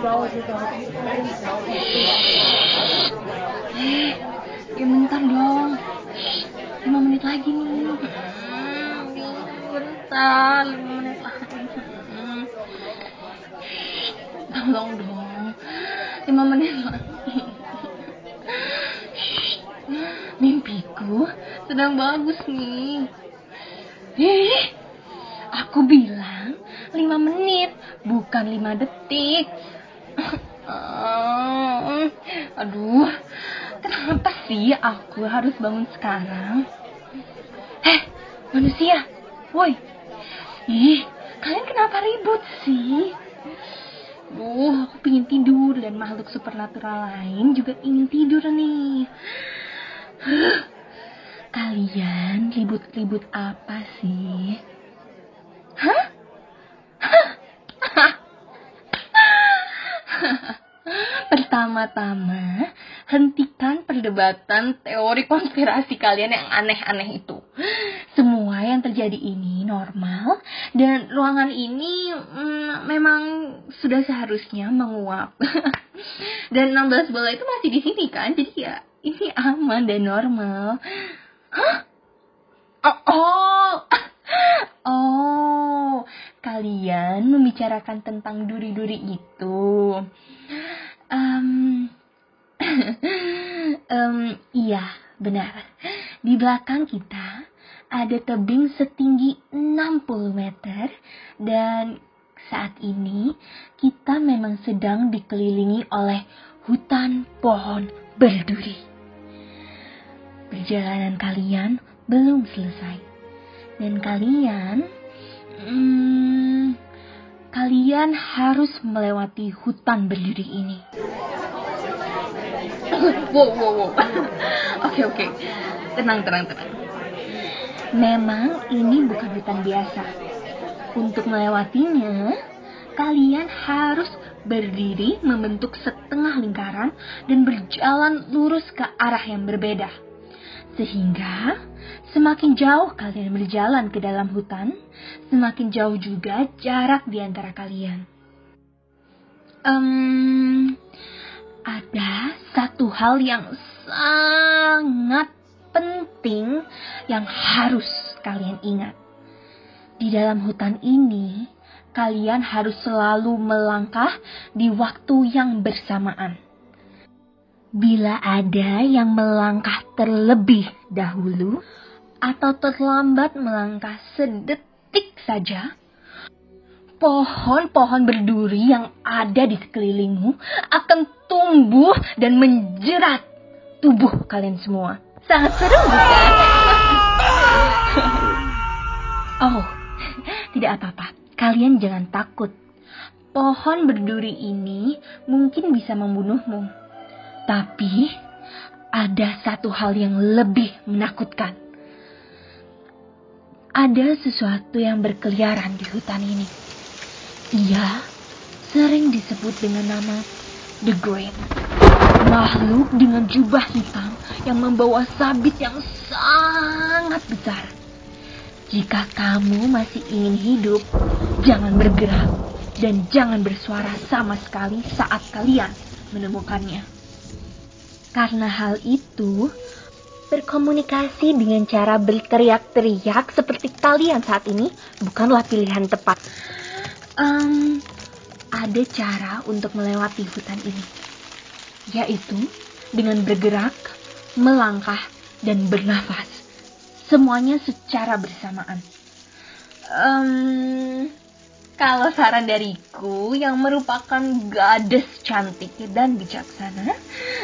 Eh, ya bentar dong. Lima menit lagi nih. Hmm, bentar, lima menit lagi. Hmm. Tolong dong. Lima menit lagi. Mimpiku sedang bagus nih. Ih, aku bilang lima menit, bukan lima detik. Ah, Aduh, kenapa sih aku harus bangun sekarang? Eh, manusia, woi. Ih, kalian kenapa ribut sih? Duh, aku pengen tidur dan makhluk supernatural lain juga ingin tidur nih. Kalian ribut-ribut apa sih? Pertama-tama, hentikan perdebatan teori konspirasi kalian yang aneh-aneh itu. Semua yang terjadi ini normal dan ruangan ini mm, memang sudah seharusnya menguap. dan 16 bola itu masih di sini kan, jadi ya ini aman dan normal. Hah? Oh, oh, oh, kalian membicarakan tentang duri-duri itu. Um, Em, iya, benar. Di belakang kita ada tebing setinggi 60 meter dan saat ini kita memang sedang dikelilingi oleh hutan pohon berduri. Perjalanan kalian belum selesai. Dan kalian hmm, kalian harus melewati hutan berduri ini. wow, wow, wow. Oke, oke. Tenang, tenang, tenang. Memang ini bukan hutan biasa. Untuk melewatinya, kalian harus berdiri membentuk setengah lingkaran dan berjalan lurus ke arah yang berbeda. Sehingga semakin jauh kalian berjalan ke dalam hutan, semakin jauh juga jarak di antara kalian. Em, ada satu hal yang sangat penting yang harus kalian ingat. Di dalam hutan ini, kalian harus selalu melangkah di waktu yang bersamaan. Bila ada yang melangkah terlebih dahulu atau terlambat melangkah sedetik saja, pohon-pohon berduri yang ada di sekelilingmu akan tumbuh dan menjerat tubuh kalian semua. Sangat seru bukan? oh, tidak apa-apa. Kalian jangan takut. Pohon berduri ini mungkin bisa membunuhmu. Tapi ada satu hal yang lebih menakutkan. Ada sesuatu yang berkeliaran di hutan ini. Ia sering disebut dengan nama The Great. Makhluk dengan jubah hitam yang membawa sabit yang sangat besar. Jika kamu masih ingin hidup, jangan bergerak dan jangan bersuara sama sekali saat kalian menemukannya. Karena hal itu, berkomunikasi dengan cara berteriak-teriak seperti kalian saat ini bukanlah pilihan tepat. Em, ada cara untuk melewati hutan ini, yaitu dengan bergerak, melangkah, dan bernafas. Semuanya secara bersamaan. Em, kalau saran dariku yang merupakan gadis cantik dan bijaksana,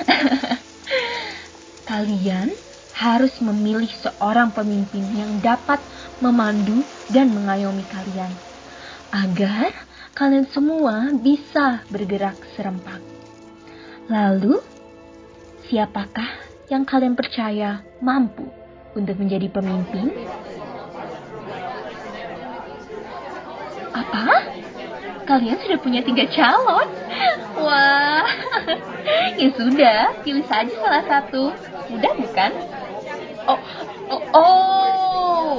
kalian harus memilih seorang pemimpin yang dapat memandu dan mengayomi kalian agar kalian semua bisa bergerak serempak. Lalu, siapakah yang kalian percaya mampu untuk menjadi pemimpin? Apa? Kalian sudah punya tiga calon? Wah, ya sudah, pilih saja salah satu. Mudah bukan? Oh, oh, oh,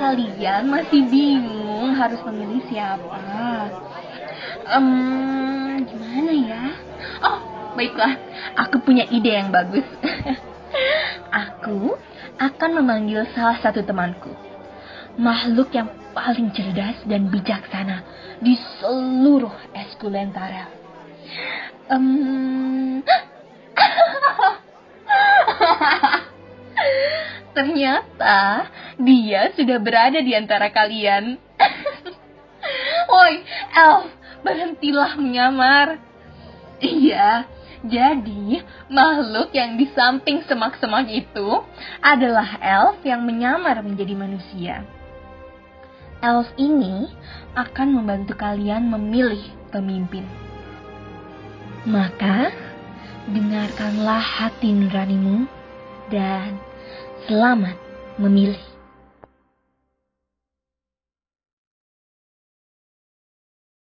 kalian masih bingung harus memilih siapa? Em, gimana ya? Baiklah, aku punya ide yang bagus. aku akan memanggil salah satu temanku. Makhluk yang paling cerdas dan bijaksana di seluruh Eskulentarel. Um... Ternyata dia sudah berada di antara kalian. Woi, Elf, berhentilah menyamar. Iya, jadi makhluk yang di samping semak-semak itu adalah elf yang menyamar menjadi manusia. Elf ini akan membantu kalian memilih pemimpin. Maka, dengarkanlah hati nuranimu dan selamat memilih.